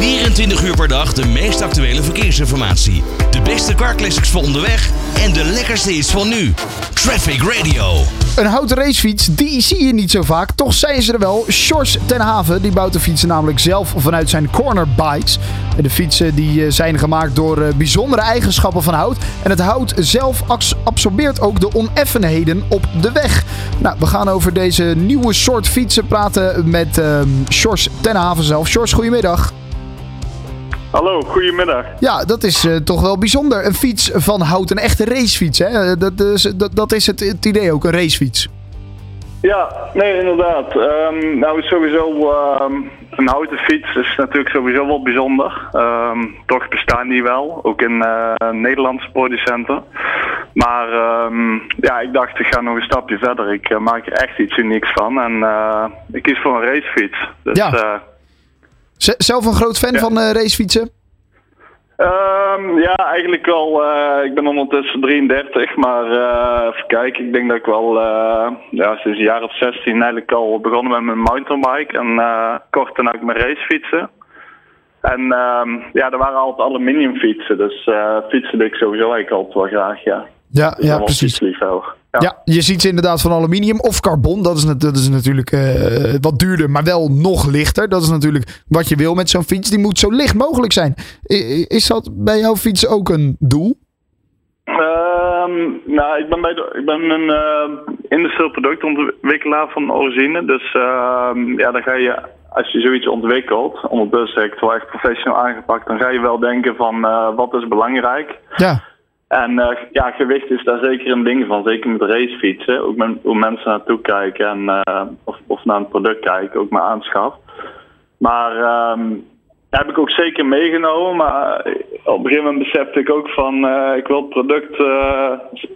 24 uur per dag de meest actuele verkeersinformatie. De beste carclassics voor onderweg en de lekkerste is van nu. Traffic Radio. Een houten racefiets, die zie je niet zo vaak. Toch zijn ze er wel. Sjors ten Haven, die bouwt de fietsen namelijk zelf vanuit zijn corner bikes. De fietsen die eh, zijn gemaakt door eh, bijzondere eigenschappen van hout. En het hout zelf absorbeert ook de oneffenheden op de weg. Nou, we gaan over deze nieuwe soort fietsen praten met uh, Sjors ten Haven zelf. Sjors, goedemiddag. Hallo, goedemiddag. Ja, dat is uh, toch wel bijzonder. Een fiets van hout, een echte racefiets. Hè? Dat, is, dat, dat is het, het idee ook, een racefiets. Ja, nee, inderdaad. Um, nou, sowieso um, een houten fiets is natuurlijk sowieso wel bijzonder. Um, toch bestaan die wel, ook in uh, Nederlandse producenten. Maar ja, ik dacht, ik ga nog een stapje verder. Ik uh, maak er echt iets unieks van en ik kies voor een racefiets. Dus, ja. Zelf een groot fan van racefietsen? Um, ja, eigenlijk wel. Uh, ik ben ondertussen 33, maar uh, even kijken. Ik denk dat ik wel uh, ja, sinds een jaar of 16 eigenlijk al begonnen met mijn mountainbike. En kort daarna ook mijn racefietsen. En um, ja, er waren altijd aluminium fietsen. Dus fietsen deed ik sowieso eigenlijk altijd wel graag, ja. Ja, ja precies. Ja. ja. je ziet ze inderdaad van aluminium of carbon. Dat is, dat is natuurlijk uh, wat duurder, maar wel nog lichter. Dat is natuurlijk wat je wil met zo'n fiets. Die moet zo licht mogelijk zijn. Is dat bij jouw fiets ook een doel? Um, nou, ik ben, bij de, ik ben een uh, industrieel productontwikkelaar van origine. Dus uh, ja, dan ga je, als je zoiets ontwikkelt, ondertussen heb ik het wel echt professioneel aangepakt, dan ga je wel denken van uh, wat is belangrijk. Ja. En uh, ja, gewicht is daar zeker een ding van. Zeker met racefietsen. Ook met, hoe mensen naartoe kijken en uh, of, of naar een product kijken, ook maar aanschaf. Maar um, heb ik ook zeker meegenomen. Maar op een gegeven moment besefte ik ook van ik wil het product,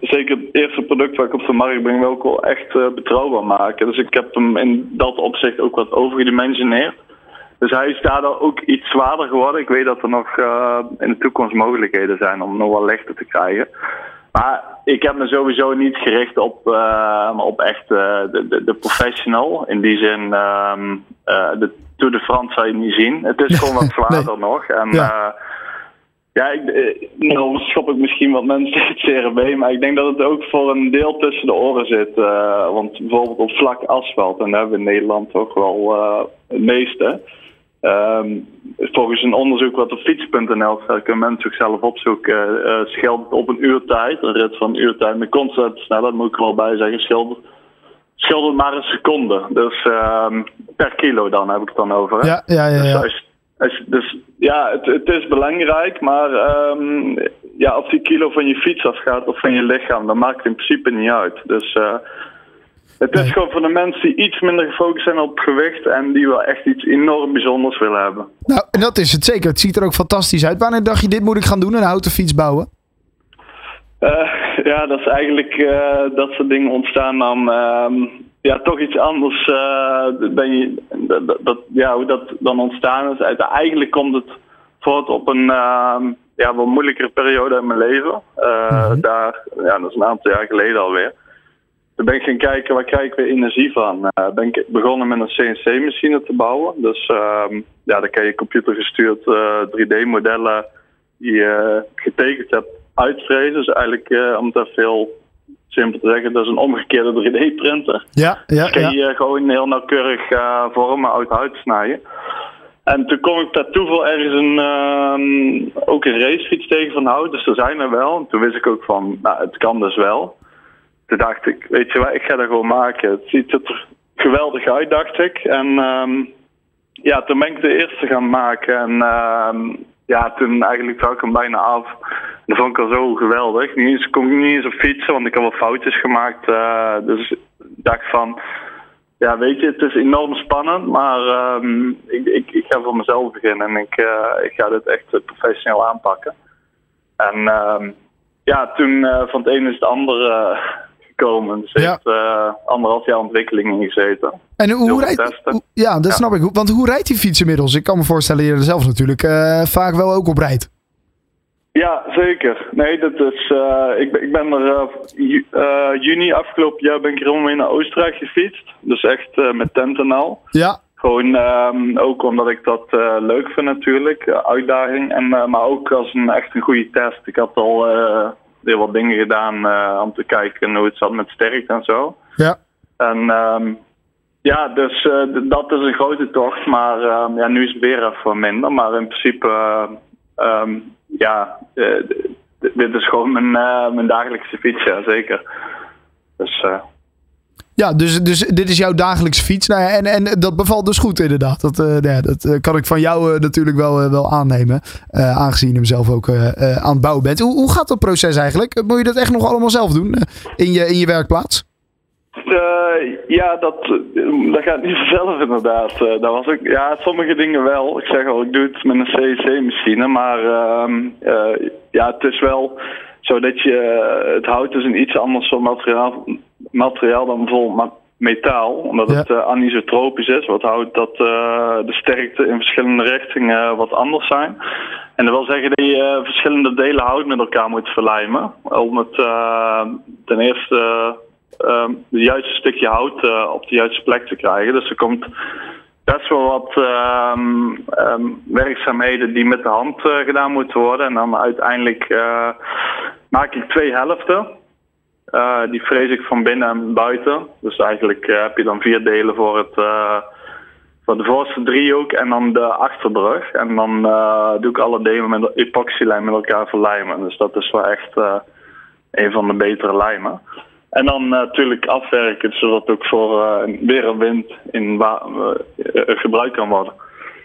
zeker het eerste product wat ik op de markt breng, wil ik wel echt betrouwbaar maken. Dus ik heb hem in dat opzicht ook wat overgedimensioneerd. Dus hij is daardoor ook iets zwaarder geworden. Ik weet dat er nog uh, in de toekomst mogelijkheden zijn om nog wel lichter te krijgen. Maar ik heb me sowieso niet gericht op, uh, op echt uh, de, de, de, professional. In die zin, um, de Tour de France zou je niet zien. Het is gewoon wat zwaarder nee. nog. En, ja. Ja, ik, nou schop ik misschien wat mensen het CRB, maar ik denk dat het ook voor een deel tussen de oren zit. Uh, want bijvoorbeeld op vlak asfalt, en daar hebben we in Nederland toch wel uh, het meeste. Um, volgens een onderzoek wat op fiets.nl staat, kunnen mensen zichzelf opzoeken. Uh, op een uurtijd, een rit van een uurtijd met constante snelheid, moet ik er wel bij zeggen, schildert, schildert maar een seconde. Dus um, per kilo dan heb ik het dan over. Hè? Ja, ja, ja. ja. Dus, als, dus ja, het, het, is belangrijk, maar um, ja, of die kilo van je fiets afgaat of van je lichaam, dat maakt in principe niet uit. Dus uh, het is gewoon voor de mensen die iets minder gefocust zijn op gewicht en die wel echt iets enorm bijzonders willen hebben. Nou, en dat is het zeker. Het ziet er ook fantastisch uit. Wanneer dacht je, dit moet ik gaan doen, een houten fiets bouwen? Uh, ja, dat is eigenlijk uh, dat soort dingen ontstaan dan uh, ja, toch iets anders uh, ben je, dat, dat, ja, hoe dat dan ontstaan is. Eigenlijk komt het voort op een ehm, ja, wat moeilijkere periode in mijn leven. -hmm. Daar, ja, dat is een aantal jaar geleden alweer. Toen ben ik gaan kijken, waar krijg ik weer energie van? Uh, ben ik begonnen met een CNC-machine te bouwen. Dus uh, ja, dan kan je computergestuurd uh, eh, 3D-modellen die je getekend hebt uitvrezen. Dus eigenlijk, om het even heel simpel te zeggen, dat is een omgekeerde 3D-printer. Ja, ja, dus kan je ja. gewoon heel nauwkeurig vormen uit hout snijden. En toen kom ik per toeval ergens een, ehm, ook een racefiets tegen van hout. Dus er zijn er wel. En toen wist ik ook van, nou, het kan dus wel toen dacht ik, weet je wat, ik ga dat gewoon maken. Het ziet er geweldig uit, dacht ik. En um, ja, toen ben ik de eerste gaan maken. En um, ja, toen eigenlijk zag ik hem bijna af. Dat vond ik al zo geweldig. Niet eens, kon ik niet eens op fietsen, want ik had wel foutjes gemaakt. Uh, dus ik dacht van, ja, weet je, het is enorm spannend. Maar um, ik, ik, ga voor mezelf beginnen en ik, uh, ik ga dit echt professioneel aanpakken. En ja, toen uh, van het een is het ander gekomen. Dus ja. heeft uh, anderhalf jaar ontwikkeling in gezeten. En hoe, hoe rijdt... Hoe, ja, dat ja. snap ik. Want hoe rijdt die fiets inmiddels? Ik kan me voorstellen dat je er zelf natuurlijk uh, vaak wel ook op rijdt. Ja, zeker. Nee, dat is. Uh, ik, ik ben er uh, juni afgelopen jaar ben ik helemaal mee naar Oostenrijk gefietst. Dus echt met tent en al. Ja. Gewoon ehm, ook omdat ik dat eh, leuk vind natuurlijk, eh, uitdaging. En, eh, maar ook als een echt een goede test. Ik had al eh, heel wat dingen gedaan eh, om te kijken hoe het zat met sterkte en zo. Ja. En ehm, ja, dus eh, dat is een grote tocht. Maar ehm, ja, nu is het weer even minder. Maar in principe, eh, ehm, ja, dit is gewoon mijn, mijn dagelijkse fiets, ja, zeker. Dus Ja, dus, dus dit is jouw dagelijkse fiets. Nou en, en dat bevalt dus goed inderdaad. Dat, eh, nou ja, dat eh, kan ik van jou eh, natuurlijk wel, wel aannemen. aangezien je hem zelf ook aan het bouwen bent. Hoe, hoe gaat dat proces eigenlijk? Moet je dat echt nog allemaal zelf doen in, je, in je werkplaats? Ja, dat, dat gaat niet vanzelf inderdaad. Dat was ook, ja, sommige dingen wel. Ik zeg al, ik doe het met een CNC-machine, maar ehm, eh, ja, het is wel zo dat je, het hout is een iets anders soort materiaal, materiaal dan bijvoorbeeld metaal, omdat Ja. het eh, anisotropisch is, wat houdt dat eh, de sterkte in verschillende richtingen eh, wat anders zijn. En dat wil zeggen dat je verschillende delen hout met elkaar moet verlijmen. Om het ten eerste eh, het juiste stukje hout op de juiste plek te krijgen. Dus er komt best wel wat ehm, ehm, werkzaamheden die met de hand gedaan moeten worden. En dan uiteindelijk maak ik twee helften. Eh, die vrees ik van binnen en buiten. Dus eigenlijk eh, heb je dan vier delen voor het... eh, voor de voorste driehoek en dan de achterbrug. En dan doe ik alle delen met epoxylijm met elkaar verlijmen. Dus dat is wel echt een van de betere lijmen. En dan natuurlijk afwerken, zodat het ook voor weer een wind in gebruikt kan worden.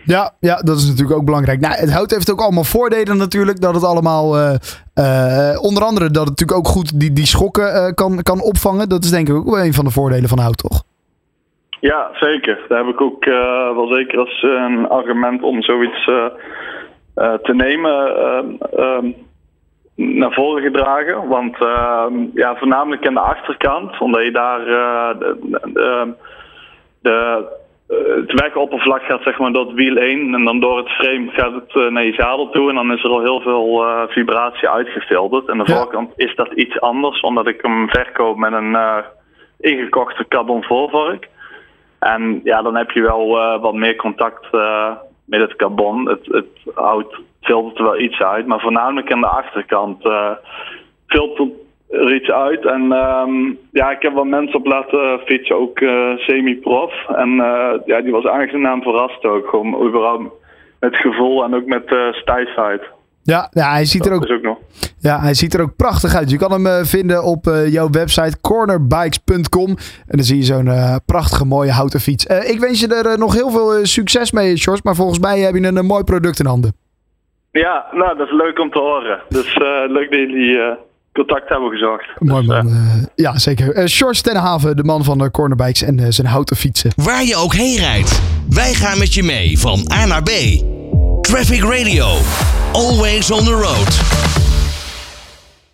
Ja, ja, dat is natuurlijk ook belangrijk. Nou, het hout heeft ook allemaal voordelen natuurlijk. Dat het allemaal, eh, eh, onder andere dat het natuurlijk ook goed die, die schokken eh, kan, kan opvangen. Dat is denk ik ook wel een van de voordelen van hout, toch? Ja, zeker. Daar heb ik ook wel zeker als een argument om zoiets te nemen naar voren gedragen. Want ja, voornamelijk in de achterkant, omdat je daar de, de, het wegoppervlak gaat zeg maar door het wiel heen en dan door het frame gaat het eh, naar je zadel toe en dan is er al heel veel eh, vibratie uitgefilterd. En de Ja. voorkant is dat iets anders, omdat ik hem verkoop met een eh, ingekochte carbon voorvork. En ja, dan heb je wel eh, wat meer contact eh, met het carbon. Het, het hout filtert er wel iets uit, maar voornamelijk aan de achterkant eh, filtert er iets uit. En ehm, ja, ik heb wel mensen op laten fietsen, ook eh, semi-prof. En eh, ja, die was aangenaam verrast ook, gewoon überhaupt met het gevoel en ook met de stijfheid. Ja, ja hij, ziet er ook, nog. ja hij ziet er ook prachtig uit. Je kan hem vinden op jouw website cornerbikes.com. En dan zie je zo'n prachtige mooie houten fiets. Ik wens je er nog heel veel succes mee, Sjors. Maar volgens mij heb je een, mooi product in handen. Ja, nou, dat is leuk om te horen. Dus leuk dat jullie contact hebben gezocht. Mooi Dus, eh, man. eh, ja, zeker. Eh Sjors ten Haven, de man van de Cornerbikes en eh, zijn houten fietsen. Waar je ook heen rijdt, wij gaan met je mee van A naar B. Traffic Radio, always on the road.